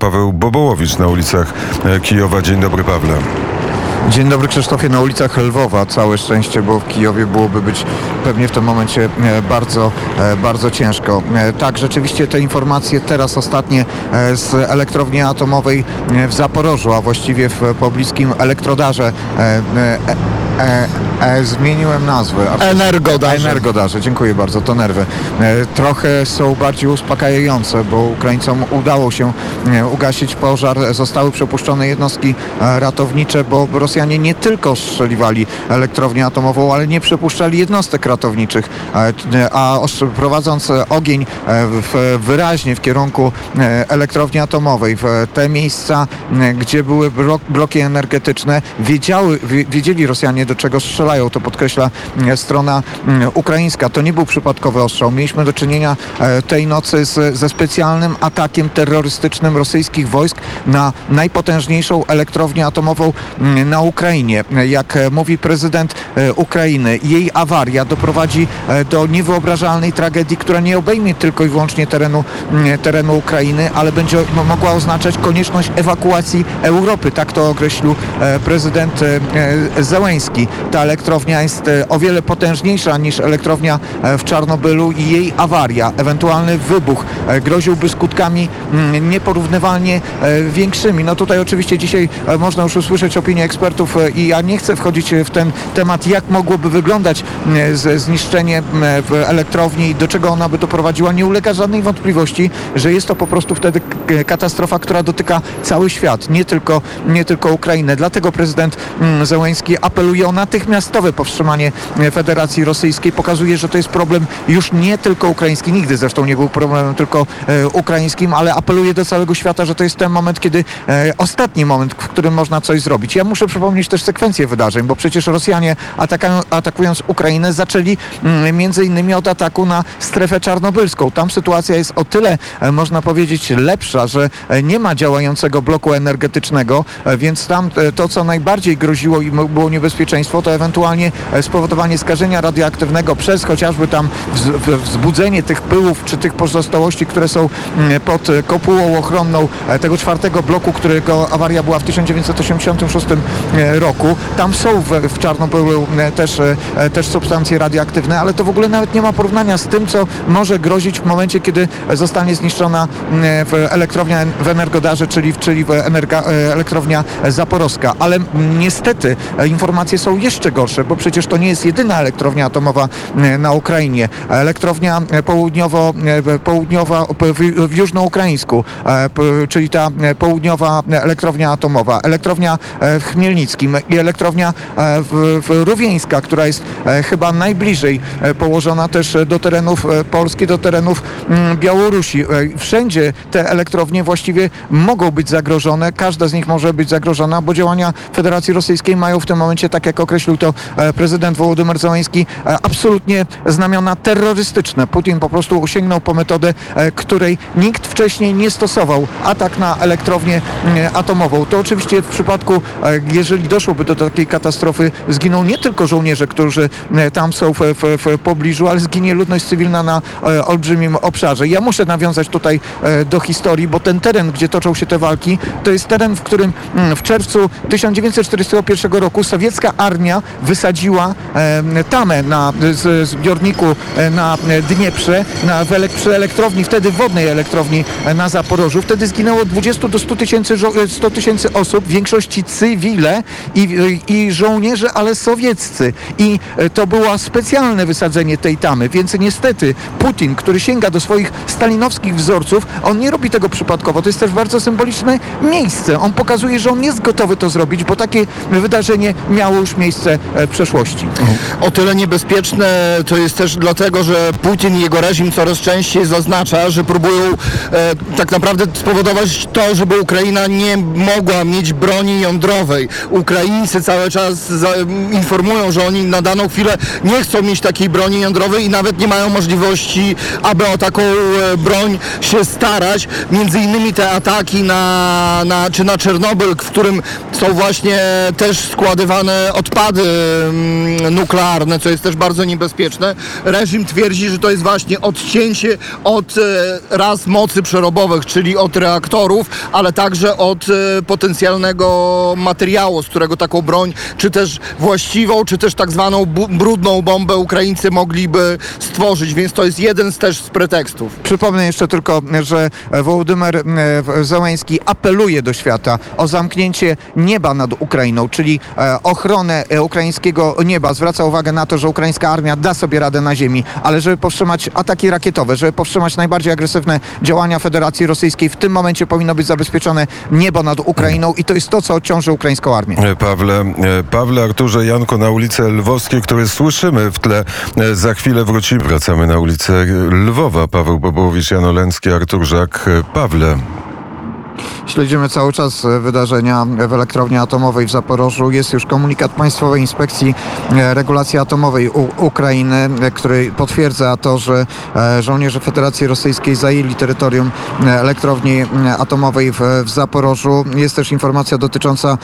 Paweł Bobołowicz na ulicach e, Kijowa. Dzień dobry, Pawle. Dzień dobry Krzysztofie, na ulicach Lwowa. Całe szczęście, bo w Kijowie byłoby być pewnie w tym momencie e, bardzo, e, bardzo ciężko. Tak, rzeczywiście te informacje teraz ostatnie z elektrowni atomowej w Zaporożu, a właściwie w pobliskim elektrodarze e, e, zmieniłem nazwę. Energodarze. Energodarze, dziękuję bardzo, to nerwy. E, Trochę są bardziej uspokajające, bo Ukraińcom udało się e, ugasić pożar. Zostały przepuszczone jednostki e, ratownicze, bo Rosjanie nie tylko strzeliwali elektrownię atomową, ale nie przepuszczali jednostek ratowniczych, E, a prowadząc ogień w, wyraźnie w kierunku elektrowni atomowej, w te miejsca, gdzie były blok, bloki energetyczne, wiedziały, wie- wiedzieli Rosjanie, do czego strzelają. To podkreśla e, strona mm, ukraińska. To nie był przypadkowy ostrzał. Mieliśmy do czynienia e, tej nocy z, ze specjalnym atakiem terrorystycznym rosyjskich wojsk na najpotężniejszą elektrownię atomową mm, na Ukrainie. Jak e, mówi prezydent e, Ukrainy, jej awaria doprowadzi do niewyobrażalnej tragedii, która nie obejmie tylko i wyłącznie terenu, mm, terenu Ukrainy, ale będzie mo- mogła oznaczać konieczność ewakuacji Europy. Tak to określił prezydent e, Ta elektrownia jest e, o wiele potężniejsza niż elektrownia e, w Czarnobylu i jej awaria, ewentualny wybuch e, groziłby skutkami mm, nieporównywalnie większymi. No tutaj oczywiście dzisiaj można już usłyszeć opinię ekspertów i ja nie chcę wchodzić w ten temat, jak mogłoby wyglądać zniszczenie w elektrowni i do czego ona by doprowadziła. Nie ulega żadnej wątpliwości, że jest to po prostu wtedy katastrofa, która dotyka cały świat, nie tylko, nie tylko Ukrainę. Dlatego prezydent Zełęński apeluje o natychmiastowe powstrzymanie Federacji Rosyjskiej. Pokazuje, że to jest problem już nie tylko ukraiński, nigdy zresztą nie był problemem tylko e, ukraińskim, ale apeluje do całego świata, że to jest ten moment, kiedy e, ostatni moment, w którym można coś zrobić. Ja muszę przypomnieć też sekwencję wydarzeń, bo przecież Rosjanie atakując Ukrainę zaczęli mm, między innymi od ataku na strefę czarnobylską. Tam sytuacja jest o tyle, e, można powiedzieć, lepsza, że nie ma działającego bloku energetycznego, więc tam to, co najbardziej groziło i było niebezpieczeństwo, to ewentualnie e, spowodowanie skażenia radioaktywnego przez chociażby tam wzbudzenie tych pyłów czy tych pozostałości, które są mm, pod e, kopułą ochronną e, tego czwartego bloku, którego awaria była w 1986 e, roku. Tam są w, w Czarnobylu też, też substancje radioaktywne, ale to w ogóle nawet nie ma porównania z tym, co może grozić w momencie, kiedy zostanie zniszczona mm, elektrownia w Energodarze, czyli, czyli energa, elektrownia zaporowska. Ale mm, niestety informacje są jeszcze gorsze, bo przecież to nie jest jedyna elektrownia atomowa e, na Ukrainie. Elektrownia południowo, e, południowa w, w e, czyli ta południowa elektrownia atomowa, elektrownia w Chmielnickim i elektrownia w, w Rówieńska, która jest chyba najbliżej położona też do terenów Polski, do terenów mm, Białorusi. Wszędzie te elektrownie właściwie mogą być zagrożone, każda z nich może być zagrożona, bo działania Federacji Rosyjskiej mają w tym momencie, tak jak określił to e, prezydent Wołodymyr Zełenski, e, absolutnie znamiona terrorystyczne. Putin po prostu sięgnął po metodę, e, której nikt wcześniej nie stosował. Atak na elektrownię mm, atomową. To oczywiście w przypadku, jeżeli doszłoby do takiej katastrofy, zginą nie tylko żołnierze, którzy tam są w, w, w pobliżu, ale zginie ludność cywilna na olbrzymim obszarze. Ja muszę nawiązać tutaj do historii, bo ten teren, gdzie toczą się te walki, to jest teren, w którym mm, w czerwcu 1941 roku sowiecka armia wysadziła tamę na zbiorniku e, na Dnieprze, na, przy elektrowni, wtedy wodnej elektrowni e, na Zaporożu. Wtedy zginęło 20 do 100 tysięcy żo- e, 100 tysięcy osób, w większości cywile i, i żołnierze, ale sowieccy. I to było specjalne wysadzenie tej tamy, więc niestety Putin, który sięga do swoich stalinowskich wzorców, on nie robi tego przypadkowo. To jest też bardzo symboliczne miejsce. On pokazuje, że on jest gotowy to zrobić, bo takie wydarzenie miało już miejsce e, przeszłości. O tyle niebezpieczne to jest też dlatego, że Putin i jego reżim coraz częściej zaznacza, że próbują e, tak naprawdę spowodować to, żeby Ukraina nie mogła mieć broni jądrowej. Ukraińcy cały czas za, informują, że oni na daną chwilę nie chcą mieć takiej broni jądrowej i nawet nie mają możliwości, aby o taką e, broń się starać. Między innymi te ataki na, na, czy na Czernobyl, w którym są właśnie też składywane odpady mm, nuklearne, co jest też bardzo niebezpieczne. Reżim twierdzi, że to jest właśnie odcięcie od e, raz mocy przerobowych, czyli od reaktorów, ale także od e, potencjalnego materiału, z którego taką broń, czy też właściwą, czy też tak zwaną brudną bombę Ukraińcy mogliby stworzyć, więc to jest jeden z też z pretekstów. Przypomnę jeszcze tylko, że Wołodymyr e, Zełański apeluje do świata o zamknięcie nieba nad Ukrainą, czyli ochronę e, ukraińskiego nieba. Zwraca uwagę na to, że ukraińska armia da sobie radę na ziemi, ale żeby powstrzymać ataki rakietowe, żeby powstrzymać najbardziej agresywne działania Federacji Rosyjskiej, w tym momencie powinno być zabezpieczone niebo nad Ukrainą i to jest to, co odciąży ukraińską armię. E, Pawle, e, Pawle, Arturze, Janko na ulice Lwowskie, które słyszymy w tle. Za chwilę wrócimy. Wracamy na ulicę Lwowa. Paweł Bobołowicz, Jan Oleński, Artur Żak. Pawle. Śledzimy cały czas e, wydarzenia w elektrowni atomowej w Zaporożu. Jest już komunikat Państwowej Inspekcji e, Regulacji Atomowej U Ukrainy, e, który potwierdza to, że żołnierze Federacji Rosyjskiej zajęli terytorium elektrowni atomowej w, w Zaporożu. Jest też informacja dotycząca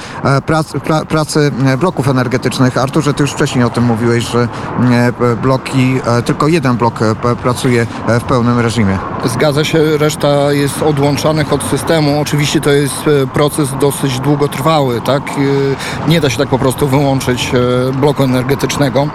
prac, pra, pracy bloków energetycznych. Arturze, ty już wcześniej o tym mówiłeś, że bloki, tylko jeden blok pracuje w pełnym reżimie. Zgadza się, reszta jest odłączanych od systemu. Oczywiście to jest e, proces dosyć długotrwały, tak? E, Nie da się tak po prostu wyłączyć e, bloku energetycznego.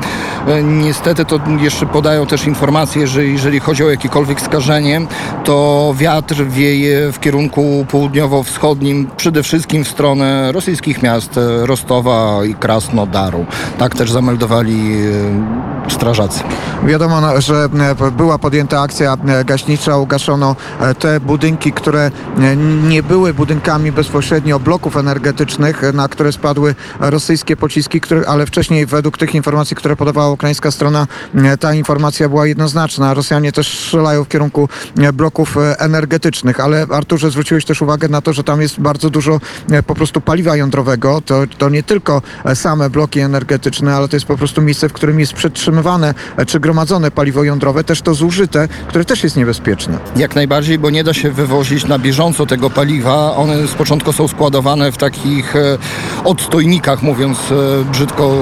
Niestety to jeszcze podają też informacje, że jeżeli chodzi o jakiekolwiek skażenie, to wiatr wieje w kierunku południowo-wschodnim, przede wszystkim w stronę rosyjskich miast Rostowa i Krasnodaru. Tak też zameldowali strażacy. Wiadomo, no, że była podjęta akcja gaśnicza, ugaszono te budynki, które nie były budynkami bezpośrednio bloków energetycznych, na które spadły rosyjskie pociski, które, ale wcześniej według tych informacji, które podawała ukraińska strona, e, ta informacja była jednoznaczna. Rosjanie też strzelają w kierunku e, bloków e, energetycznych, ale Arturze zwróciłeś też uwagę na to, że tam jest bardzo dużo po prostu paliwa jądrowego. To, to nie tylko same bloki energetyczne, ale to jest po prostu miejsce, w którym jest przetrzymywane czy gromadzone paliwo jądrowe, też to zużyte, które też jest niebezpieczne. Jak najbardziej, bo nie da się wywozić na bieżąco tego paliwa. One z początku są składowane w takich e, odstojnikach, mówiąc e, brzydko,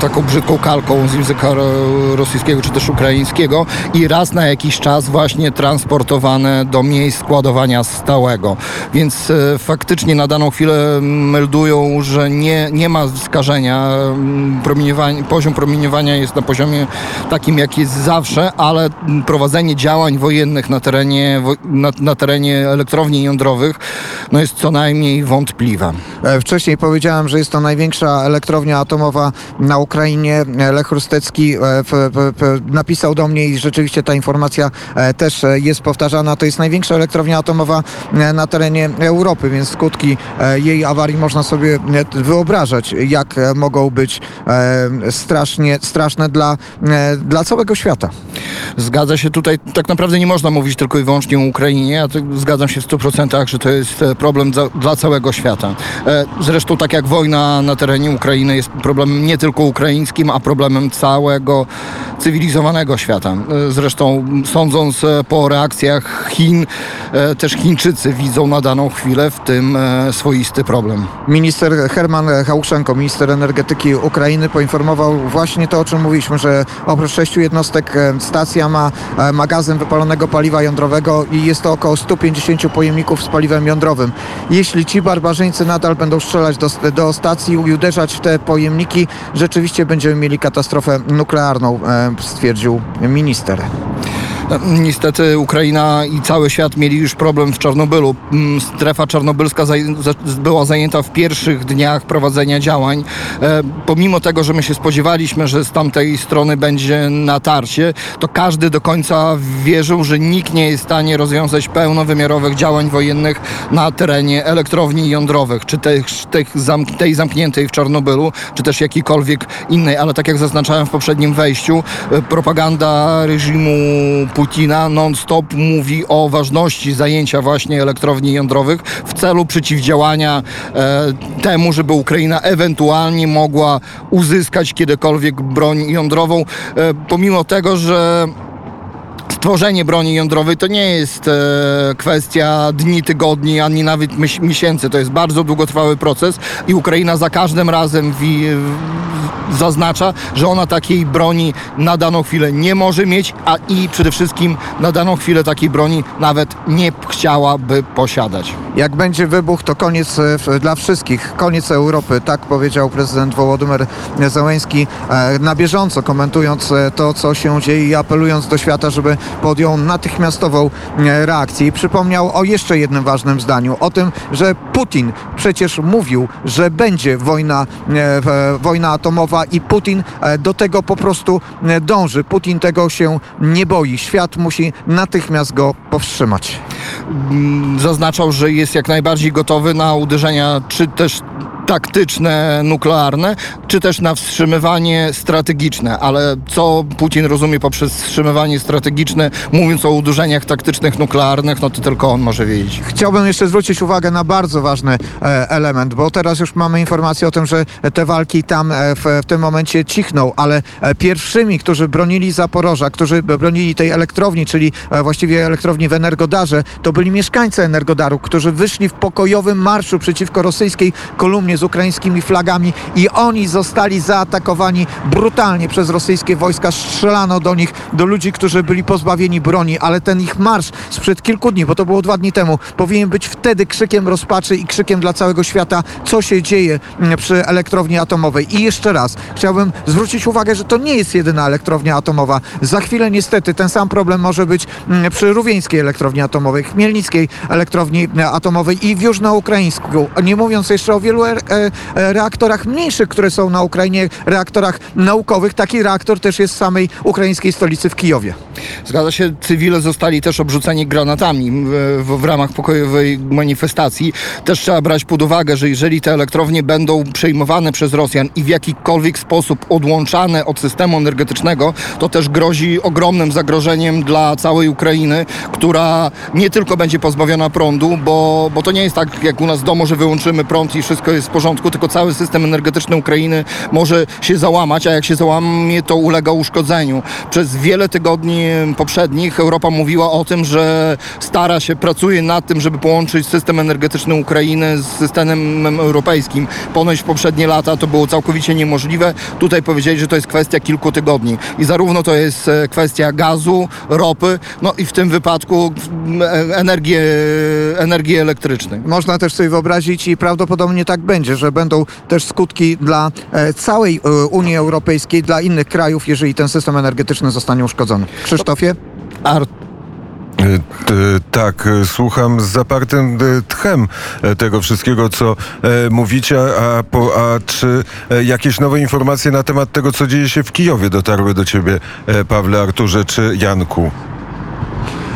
taką brzydką kalką z języka ro- rosyjskiego czy też ukraińskiego i raz na jakiś czas właśnie transportowane do miejsc składowania stałego. Więc e, faktycznie na daną chwilę meldują, że nie, nie ma skażenia. mm, Promieniowanie, poziom promieniowania jest na poziomie takim, jak jest zawsze, ale prowadzenie działań wojennych na terenie, na, na terenie elektrowni jądrowych no jest co najmniej wątpliwe. E, Wcześniej powiedziałem, że jest to największa elektrownia atomowa na Ukrainie. E, Lech Rustecki e, napisał do mnie i rzeczywiście ta informacja też jest powtarzana. To jest największa elektrownia atomowa na terenie Europy, więc skutki jej awarii można sobie wyobrażać, jak mogą być strasznie, straszne dla, dla całego świata. Zgadza się tutaj, tak naprawdę nie można mówić tylko i wyłącznie o Ukrainie. Ja zgadzam się w 100%, że to jest problem za, dla całego świata. E, Zresztą tak jak wojna na terenie Ukrainy jest problemem nie tylko ukraińskim, a problemem całego cywilizowanego świata. E, Zresztą sądząc e, po reakcjach Chin, e, też Chińczycy widzą na daną chwilę w tym e, swoisty problem. Minister Herman Hałuszenko, minister energetyki Ukrainy, poinformował właśnie to, o czym mówiliśmy, że oprócz sześciu jednostek e, stacja ma e, magazyn wypalonego paliwa jądrowego i jest to około 150 pojemników z paliwem jądrowym. Jeśli ci barbarzyńcy nadal będą strzelać do, do stacji i uderzać w te pojemniki, rzeczywiście będziemy mieli katastrofę nuklearną, e, stwierdził minister. Niestety Ukraina i cały świat mieli już problem w Czarnobylu. Mm, Strefa czarnobylska była zajęta w pierwszych dniach prowadzenia działań. E, pomimo tego, że my się spodziewaliśmy, że z tamtej strony będzie natarcie, to każdy do końca wierzył, że nikt nie jest w stanie rozwiązać pełnowymiarowych działań wojennych na terenie elektrowni jądrowych, czy tych, tych zamk- tej zamkniętej w Czarnobylu, czy też jakiejkolwiek innej. Ale tak jak zaznaczałem w poprzednim wejściu, e, propaganda reżimu Putina non-stop mówi o ważności zajęcia właśnie elektrowni jądrowych w celu przeciwdziałania e, temu, żeby Ukraina ewentualnie mogła uzyskać kiedykolwiek broń jądrową, e, pomimo tego, że stworzenie broni jądrowej to nie jest e, kwestia dni, tygodni, ani nawet miesięcy. To jest bardzo długotrwały proces i Ukraina za każdym razem wi, w- zaznacza, że ona takiej broni na daną chwilę nie może mieć, a i przede wszystkim na daną chwilę takiej broni nawet nie chciałaby posiadać. Jak będzie wybuch, to koniec e, dla wszystkich, koniec Europy. Tak powiedział prezydent Wołodymyr Zełenski e, na bieżąco, komentując e, to, co się dzieje i apelując do świata, żeby podjął natychmiastową reakcję. I przypomniał o jeszcze jednym ważnym zdaniu, o tym, że Putin przecież mówił, że będzie wojna, wojna atomowa i Putin e, do tego po prostu e, dąży. Putin tego się nie boi. Świat musi natychmiast go powstrzymać. Mm, zaznaczał, że jest jak najbardziej gotowy na uderzenia, czy też taktyczne, nuklearne, czy też na wstrzymywanie strategiczne. Ale co Putin rozumie poprzez wstrzymywanie strategiczne, mówiąc o uderzeniach taktycznych, nuklearnych, no to tylko on może wiedzieć. Chciałbym jeszcze zwrócić uwagę na bardzo ważny e, element, bo teraz już mamy informację o tym, że te walki tam w, w tym momencie cichną, ale e, pierwszymi, którzy bronili Zaporoża, którzy bronili tej elektrowni, czyli e, właściwie elektrowni w Energodarze, to byli mieszkańcy Energodaru, którzy wyszli w pokojowym marszu przeciwko rosyjskiej kolumnie z ukraińskimi flagami i oni zostali zaatakowani brutalnie przez rosyjskie wojska. Strzelano do nich, do ludzi, którzy byli pozbawieni broni, ale ten ich marsz sprzed kilku dni, bo to było dwa dni temu, powinien być wtedy krzykiem rozpaczy i krzykiem dla całego świata, co się dzieje mm, przy elektrowni atomowej. I jeszcze raz chciałbym zwrócić uwagę, że to nie jest jedyna elektrownia atomowa. Za chwilę niestety ten sam problem może być mm, przy Rówieńskiej elektrowni atomowej, Chmielnickiej elektrowni e, atomowej i w Jużnoukraińsku. Nie mówiąc jeszcze o wielu e, e, reaktorach mniejszych, które są na Ukrainie, reaktorach naukowych. Taki reaktor też jest w samej ukraińskiej stolicy w Kijowie. Zgadza się, cywile zostali też obrzuceni granatami w, w ramach pokojowej manifestacji. Też trzeba brać pod uwagę, że jeżeli te elektrownie będą przejmowane przez Rosjan i w jakikolwiek sposób odłączane od systemu energetycznego, to też grozi ogromnym zagrożeniem dla całej Ukrainy, która nie tylko będzie pozbawiona prądu, bo, bo to nie jest tak jak u nas w domu, że wyłączymy prąd i wszystko jest w porządku, tylko cały system energetyczny Ukrainy może się załamać, a jak się załamie, to ulega uszkodzeniu. Przez wiele tygodni poprzednich Europa mówiła o tym, że stara się, pracuje nad tym, żeby połączyć system energetyczny Ukrainy z systemem europejskim. Ponoć w poprzednie lata to było całkowicie niemożliwe. Tutaj powiedzieli, że to jest kwestia kilku tygodni. I zarówno to jest e, kwestia gazu, ropy, no i w tym wypadku e, energii, energii elektrycznej. Można też sobie wyobrazić i prawdopodobnie tak będzie, że będą też skutki dla e, całej e, Unii Europejskiej, dla innych krajów, jeżeli ten system energetyczny zostanie uszkodzony. Krzysztofie? Ar- E, t- Tak, e, słucham z zapartym e, tchem e, tego wszystkiego, co e, mówicie, a, a czy e, jakieś nowe informacje na temat tego, co dzieje się w Kijowie dotarły do ciebie, e, Pawle, Arturze czy Janku?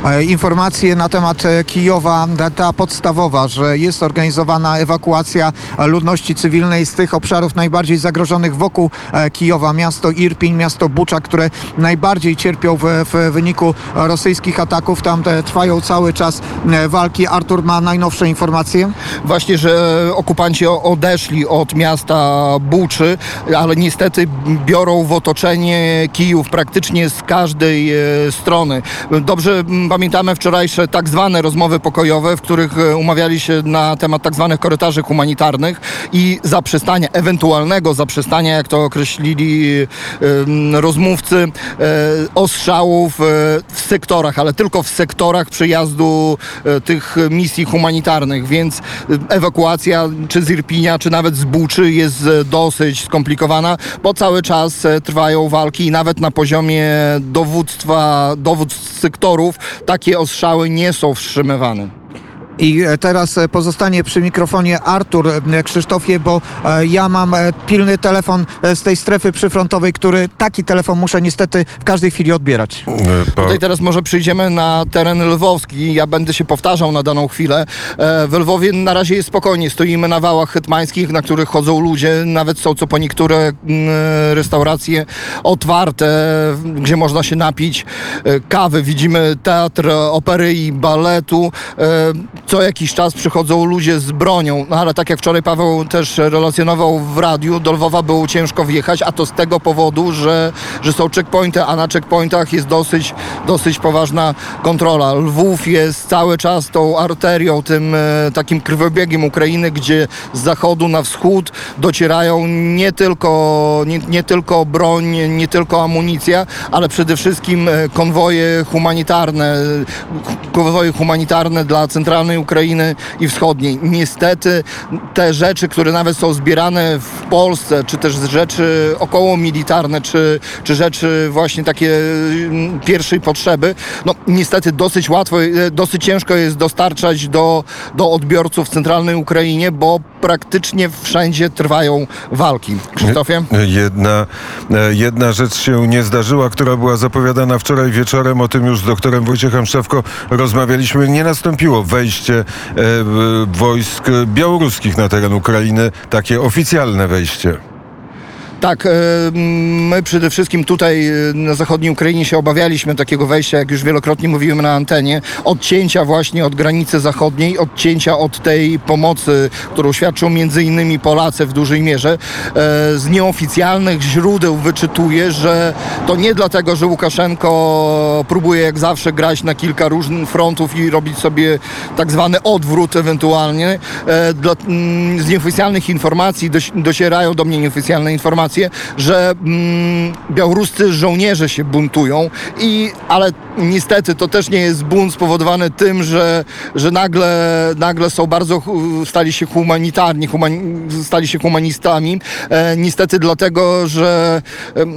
E, Informacje na temat e, Kijowa, ta- ta podstawowa, że jest organizowana ewakuacja ludności cywilnej z tych obszarów najbardziej zagrożonych wokół e, Kijowa. Miasto Irpiń, miasto Bucza, które najbardziej cierpią w, w wyniku rosyjskich ataków. Tam trwają cały czas walki. Artur ma najnowsze informacje. Właśnie, że okupanci odeszli od miasta Buczy, ale niestety biorą w otoczenie Kijów praktycznie z każdej strony. Dobrze pamiętamy wczorajsze tak zwane rozmowy pokojowe, w których e, umawiali się na temat tak zwanych korytarzy humanitarnych i zaprzestania, ewentualnego zaprzestania, jak to określili rozmówcy, e, ostrzałów e, w sektorach, ale tylko w sektorach przyjazdu tych misji humanitarnych, więc ewakuacja czy z Irpinia, czy nawet z Buczy jest dosyć skomplikowana, bo cały czas trwają walki i nawet na poziomie dowództwa, dowództw sektorów takie ostrzały nie są wstrzymywane. I teraz e, pozostanie przy mikrofonie Artur e, Krzysztofie, bo e, ja mam pilny telefon z tej strefy przyfrontowej, który taki telefon muszę niestety w każdej chwili odbierać. Pa- Tutaj teraz może przyjdziemy na teren lwowski. Ja będę się powtarzał na daną chwilę. W Lwowie na razie jest spokojnie. Stoimy na wałach hetmańskich, na których chodzą ludzie. Nawet są co po niektóre mm, restauracje otwarte, gdzie można się napić kawy. Widzimy teatr opery i baletu. Co jakiś czas przychodzą ludzie z bronią, no ale tak jak wczoraj Paweł też relacjonował w radiu, do Lwowa było ciężko wjechać, a to z tego powodu, że, że są checkpointy, a na checkpointach jest dosyć, dosyć poważna kontrola. Lwów jest cały czas tą arterią, tym e, takim krwobiegiem Ukrainy, gdzie z zachodu na wschód docierają nie tylko, nie, nie tylko broń, nie tylko amunicja, ale przede wszystkim e, konwoje humanitarne, konwoje humanitarne dla centralnej Ukrainy i wschodniej. Niestety te rzeczy, które nawet są zbierane w Polsce, czy też rzeczy okołomilitarne, czy, czy rzeczy właśnie takie mm, pierwszej potrzeby, no niestety dosyć łatwo, e, dosyć ciężko jest dostarczać do, do odbiorców w centralnej Ukrainie, bo praktycznie wszędzie trwają walki. Krzysztofie? Jedna, e, jedna rzecz się nie zdarzyła, która była zapowiadana wczoraj wieczorem. O tym już z doktorem Wojciechem Szewko rozmawialiśmy. Nie nastąpiło wejście e, w- wojsk białoruskich na teren Ukrainy, takie oficjalne wejście. Tak, e, my przede wszystkim tutaj e, na zachodniej Ukrainie się obawialiśmy takiego wejścia, jak już wielokrotnie mówiłem na antenie, odcięcia właśnie od granicy zachodniej, odcięcia od tej pomocy, którą świadczą między innymi Polacy w dużej mierze. E, Z nieoficjalnych źródeł wyczytuję, że to nie dlatego, że Łukaszenko próbuje jak zawsze grać na kilka różnych frontów i robić sobie tak zwany odwrót ewentualnie. Mm, z nieoficjalnych informacji docierają do mnie nieoficjalne informacje, że mm, białoruscy żołnierze się buntują, i, ale niestety to też nie jest bunt spowodowany tym, że, że nagle, nagle są bardzo, stali się humanitarni, humani, stali się humanistami. E, niestety dlatego, że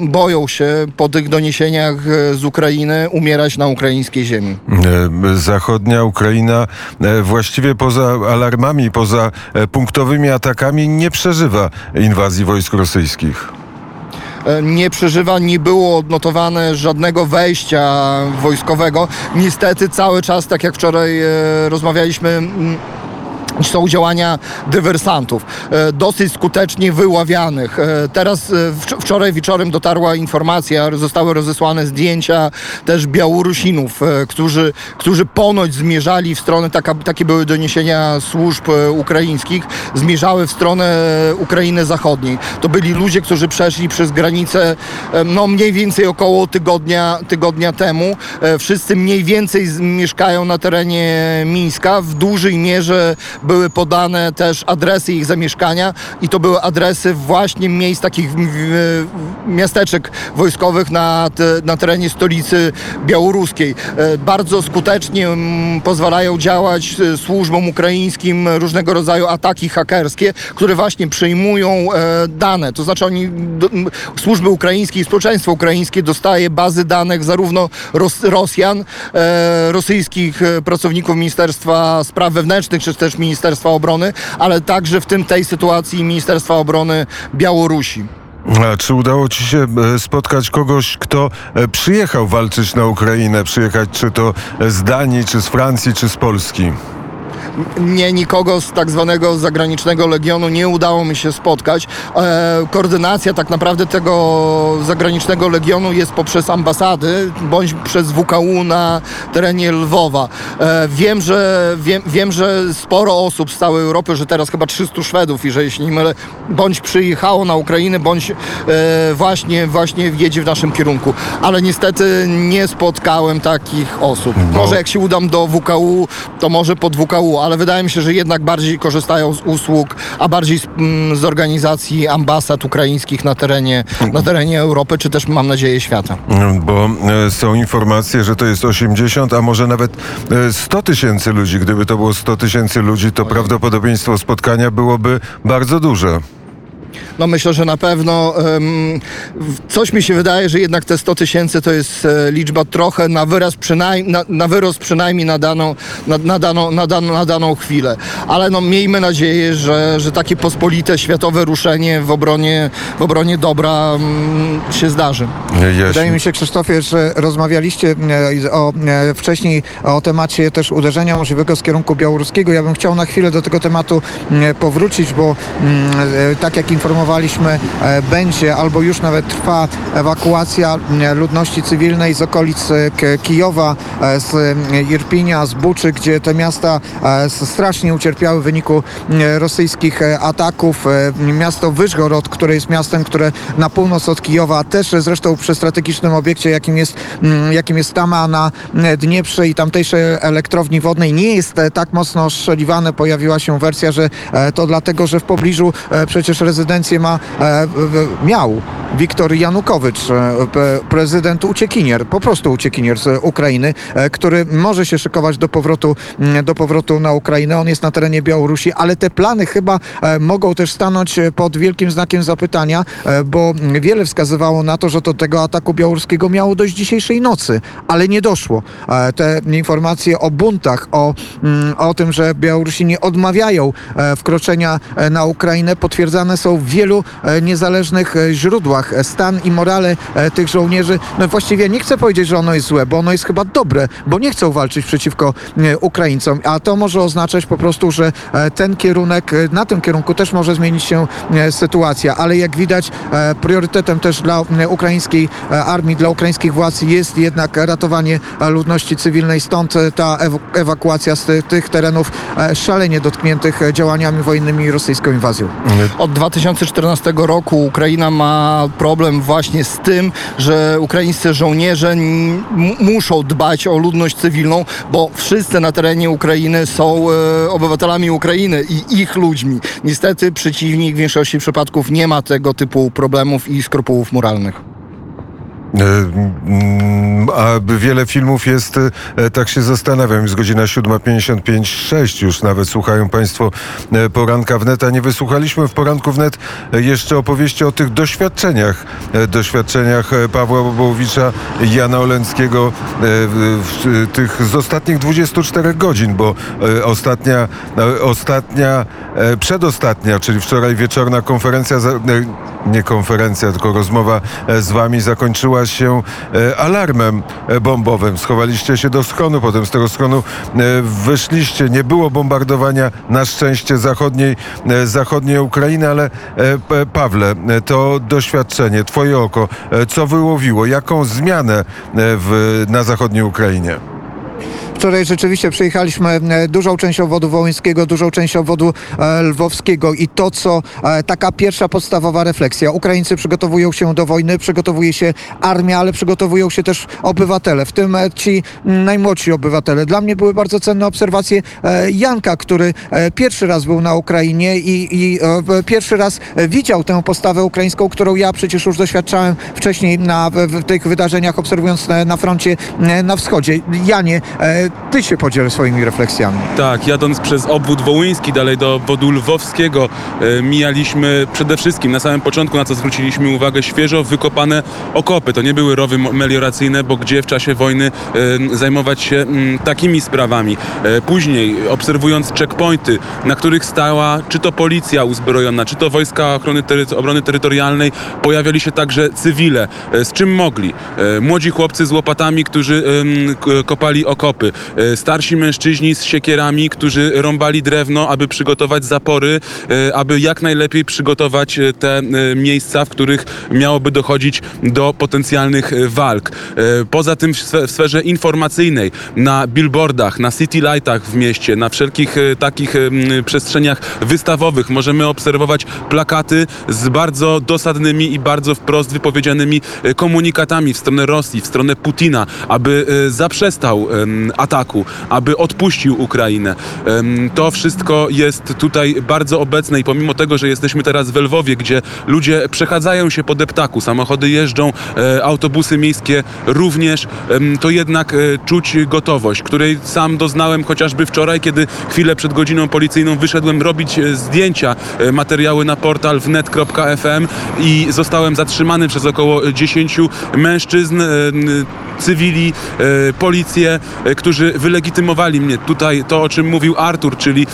boją się po tych doniesieniach e, z Ukrainy umierać na ukraińskiej ziemi. E, Zachodnia Ukraina e, właściwie poza alarmami, poza punktowymi atakami nie przeżywa inwazji wojsk rosyjskich. E, nie przeżywa, nie było odnotowane żadnego wejścia wojskowego. Niestety cały czas, tak jak wczoraj e, rozmawialiśmy, są działania dywersantów, e, dosyć skutecznie wyławianych. E, Teraz e, wcz- wczoraj wieczorem dotarła informacja, zostały rozesłane zdjęcia też Białorusinów, którzy, którzy ponoć zmierzali w stronę, taka, takie były doniesienia służb ukraińskich, zmierzały w stronę Ukrainy Zachodniej. To byli ludzie, którzy przeszli przez granicę no mniej więcej około tygodnia, tygodnia temu. Wszyscy mniej więcej mieszkają na terenie Mińska. W dużej mierze były podane też adresy ich zamieszkania i to były adresy właśnie miejsc takich miasteczek wojskowych na, na terenie stolicy białoruskiej. E, Bardzo skutecznie pozwalają działać e, służbom ukraińskim różnego rodzaju ataki hakerskie, które właśnie przyjmują e, dane. To znaczy oni, służby ukraińskie i społeczeństwo ukraińskie dostaje bazy danych zarówno Ros, Rosjan, rosyjskich pracowników Ministerstwa Spraw Wewnętrznych, czy też Ministerstwa Obrony, ale także w tym tej sytuacji Ministerstwa Obrony Białorusi. A czy udało ci się e, spotkać kogoś, kto e, przyjechał walczyć na Ukrainę, przyjechać czy to z Danii, czy z Francji, czy z Polski? Nie, nikogo z tak zwanego zagranicznego legionu nie udało mi się spotkać. E, koordynacja tak naprawdę tego zagranicznego legionu jest poprzez ambasady bądź przez WKU na terenie Lwowa. E, wiem, że, wiem, wiem, że sporo osób z całej Europy, że teraz chyba 300 Szwedów, jeżeli się nie mylę, bądź przyjechało na Ukrainę, bądź e, właśnie, właśnie jedzie w naszym kierunku. Ale niestety nie spotkałem takich osób. Bo- Może jak się udam do WKU, to może pod WKU, ale wydaje mi się, że jednak bardziej korzystają z usług, a bardziej z, mm, z organizacji ambasad ukraińskich na terenie, na terenie Europy, czy też mam nadzieję świata. Bo e, są informacje, że to jest 80, a może nawet e, 100 tysięcy ludzi. Gdyby to było 100 tysięcy ludzi, to prawdopodobieństwo spotkania byłoby bardzo duże. No myślę, że na pewno coś mi się wydaje, że jednak te 100 tysięcy to jest e, liczba trochę na wyraz przynajmniej, na, na wyrost przynajmniej na daną, na, na, daną, na, daną, na daną chwilę. Ale no miejmy nadzieję, że, że takie pospolite światowe ruszenie w obronie, w obronie dobra mm, się zdarzy. Jaś- Wydaje mi się, Krzysztofie, że rozmawialiście e, o, e, wcześniej o temacie też uderzenia możliwego z kierunku białoruskiego. Ja bym chciał na chwilę do tego tematu e, powrócić, bo mm, tak jak informowałem, informowaliśmy, e, będzie albo już nawet trwa ewakuacja e, ludności cywilnej z okolic e, Kijowa, z Irpinia, z Buczy, gdzie te miasta strasznie ucierpiały w wyniku rosyjskich ataków. Miasto Wyżgorod, które jest miastem, które na północ od Kijowa, też zresztą przy strategicznym obiekcie, jakim jest, mm, jakim jest Tama na Dnieprze i tamtejszej elektrowni wodnej, nie jest tak mocno ostrzeliwane. Pojawiła się wersja, że to dlatego, że w pobliżu przecież ma, e, miał Wiktor Janukowycz, e, prezydent uciekinier, po prostu uciekinier z Ukrainy, e, który może się szykować do powrotu, mm, do powrotu na Ukrainę. On jest na terenie Białorusi, ale te plany chyba mogą też stanąć pod wielkim znakiem zapytania, bo wiele wskazywało na to, że do tego ataku białoruskiego miało dojść dzisiejszej nocy, ale nie doszło. Te informacje o buntach, o, mm, o tym, że Białorusini odmawiają wkroczenia na Ukrainę, potwierdzane są w wielu e, niezależnych e, źródłach. E, Stan i morale tych żołnierzy, no właściwie nie chcę powiedzieć, że ono jest złe, bo ono jest chyba dobre, bo nie chcą walczyć przeciwko Ukraińcom, a to może oznaczać po prostu, że ten kierunek, na tym kierunku też może zmienić się sytuacja, ale jak widać priorytetem też dla ukraińskiej armii, dla ukraińskich władz jest jednak ratowanie ludności cywilnej, stąd ta ew- ewakuacja z ty- tych terenów szalenie dotkniętych działaniami wojennymi i rosyjską inwazją. Od 2014 roku Ukraina ma problem właśnie z tym, że ukraińscy żołnierze muszą dbać o ludność cywilną, bo wszyscy na terenie Ukrainy są e, obywatelami Ukrainy i ich ludźmi. Niestety przeciwnik w większości przypadków nie ma tego typu problemów i skrupułów moralnych. A wiele filmów jest, e, tak się zastanawiam, jest godzina 7.55, 6 już nawet słuchają Państwo e, poranka wnet, a nie wysłuchaliśmy w poranku wnet e, jeszcze opowieści o tych doświadczeniach, doświadczeniach Pawła Bobołowicza, Jana Oleńskiego, tych z ostatnich 24 godzin, bo ostatnia, ostatnia, przedostatnia, czyli wczoraj wieczorna konferencja, nie konferencja, tylko rozmowa z wami zakończyła się e, alarmem e, bombowym. Schowaliście się do schronu, potem z tego schronu e, wyszliście. Nie było bombardowania na szczęście zachodniej, zachodniej Ukrainy, ale Pawle, to doświadczenie, twoje oko, co wyłowiło? Jaką zmianę w, na zachodniej Ukrainie? Wczoraj rzeczywiście przejechaliśmy e, dużą część obwodu wołyńskiego, dużą część obwodu e, lwowskiego i to, co e, taka pierwsza podstawowa refleksja. Ukraińcy przygotowują się do wojny, przygotowuje się armia, ale przygotowują się też obywatele, w tym ci m, najmłodsi obywatele. Dla mnie były bardzo cenne obserwacje Janka, który pierwszy raz był na Ukrainie i, i pierwszy raz widział tę postawę ukraińską, którą ja przecież już doświadczałem wcześniej na, w, tych wydarzeniach, obserwując na, na froncie na wschodzie. Janie, ty się podziel swoimi refleksjami. Tak, jadąc przez obwód wołyński, dalej do obwodu lwowskiego, e, mijaliśmy przede wszystkim na samym początku, na co zwróciliśmy uwagę, świeżo wykopane okopy. To nie były rowy melioracyjne, bo gdzie w czasie wojny e, zajmować się mm, takimi sprawami. E, później, obserwując checkpointy, na których stała czy to policja uzbrojona, czy to wojska ochrony tery- obrony terytorialnej, pojawiali się także cywile. Z czym mogli? Młodzi chłopcy z łopatami, którzy kopali okopy. E, starsi mężczyźni z siekierami, którzy rąbali drewno, aby przygotować zapory, e, aby jak najlepiej przygotować e, te miejsca, w których miałoby dochodzić do potencjalnych walk. Poza tym w sfe- w sferze informacyjnej, na billboardach, na city lightach w mieście, na wszelkich takich przestrzeniach wystawowych możemy obserwować plakaty z bardzo dosadnymi i bardzo wprost wypowiedzianymi komunikatami w stronę Rosji, w stronę Putina, aby zaprzestał ataku, aby odpuścił Ukrainę. To wszystko jest tutaj bardzo obecne i pomimo tego, że jesteśmy teraz w Lwowie, gdzie ludzie przechadzają się po deptaku, samochody jeżdżą, e, autobusy miejskie również, to jednak e, czuć gotowość, której sam doznałem chociażby wczoraj, kiedy chwilę przed godziną policyjną wyszedłem robić e, zdjęcia, materiały na portal wnet.fm i zostałem zatrzymany przez około 10 mężczyzn, cywili, policję, którzy którzy wylegitymowali mnie. Tutaj to, o czym mówił Artur, czyli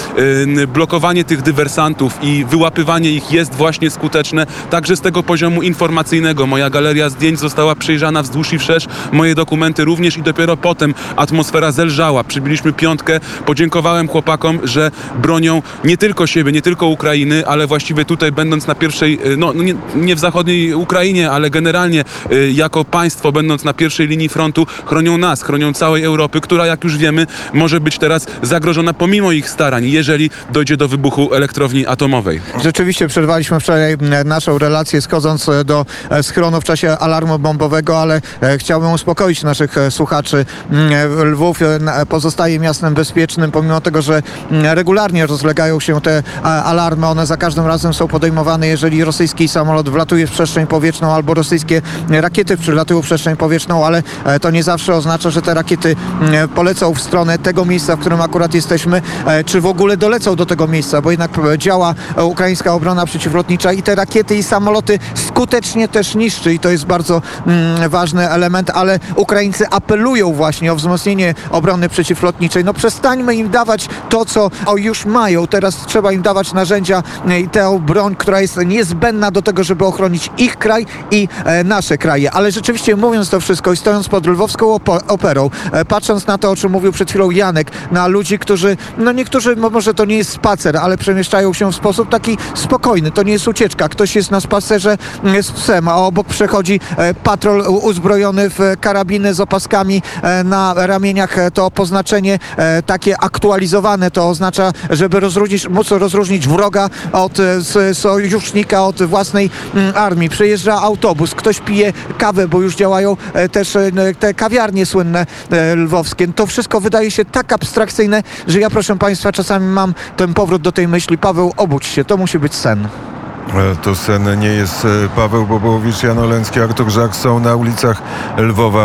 blokowanie tych dywersantów i wyłapywanie ich jest właśnie skuteczne, także z tego poziomu informacyjnego. Moja galeria zdjęć została przejrzana wzdłuż i wszerz, moje dokumenty również i dopiero potem atmosfera zelżała. Przybiliśmy piątkę, podziękowałem chłopakom, że bronią nie tylko siebie, nie tylko Ukrainy, ale właściwie tutaj będąc na pierwszej, y, no nie, nie w zachodniej Ukrainie, ale generalnie y, jako państwo będąc na pierwszej linii frontu chronią nas, chronią całej Europy, która jak już wiemy może być teraz zagrożona pomimo ich starań, jeżeli dojdzie do wybuchu elektrowni atomowej. Rzeczywiście przerwaliśmy wczoraj naszą relację schodząc e, do e, schronu w czasie alarmu bombowego, ale e, chciałbym uspokoić naszych słuchaczy. Lwów pozostaje miastem bezpiecznym, pomimo tego, że regularnie rozlegają się te alarmy. One za każdym razem są podejmowane, jeżeli rosyjski samolot wlatuje w przestrzeń powietrzną albo rosyjskie rakiety przylatują w przestrzeń powietrzną, ale to nie zawsze oznacza, że te rakiety e, polecą w stronę tego miejsca, w którym akurat jesteśmy, e, czy w ogóle dolecą do tego miejsca, bo jednak e, działa e, ukraińska obrona przeciwlotnicza i te rakiety i samoloty skutecznie też niszczy i to jest bardzo mm, ważny element, ale Ukraińcy apelują właśnie o wzmocnienie obrony przeciwlotniczej. No przestańmy im dawać to, co o, już mają. Teraz trzeba im dawać narzędzia i tę broń, która jest niezbędna do tego, żeby ochronić ich kraj i e, nasze kraje. Ale rzeczywiście mówiąc to wszystko i stojąc pod lwowską operą, e, patrząc na to, o czym mówił przed chwilą Janek, na ludzi, którzy, no niektórzy, mo- może to nie jest spacer, ale przemieszczają się w sposób taki spokojny. To nie jest ucieczka. Ktoś jest na spacerze mm, z psem, a obok przechodzi e, patrol uzbrojony w karabiny z opaskami e, na ramieniach. E, To poznaczenie takie aktualizowane to oznacza, żeby rozróżnić, móc rozróżnić wroga od sojusznika, od własnej mm, armii. Przejeżdża autobus, ktoś pije kawę, bo już działają też te kawiarnie słynne lwowskie. To wszystko wydaje się tak abstrakcyjne, że ja proszę Państwa czasami mam ten powrót do tej myśli. Paweł, obudź się, to musi być sen. E, To sen nie jest e, Paweł Bobołowicz, Jan Oleński, Artur Żak są na ulicach Lwowa.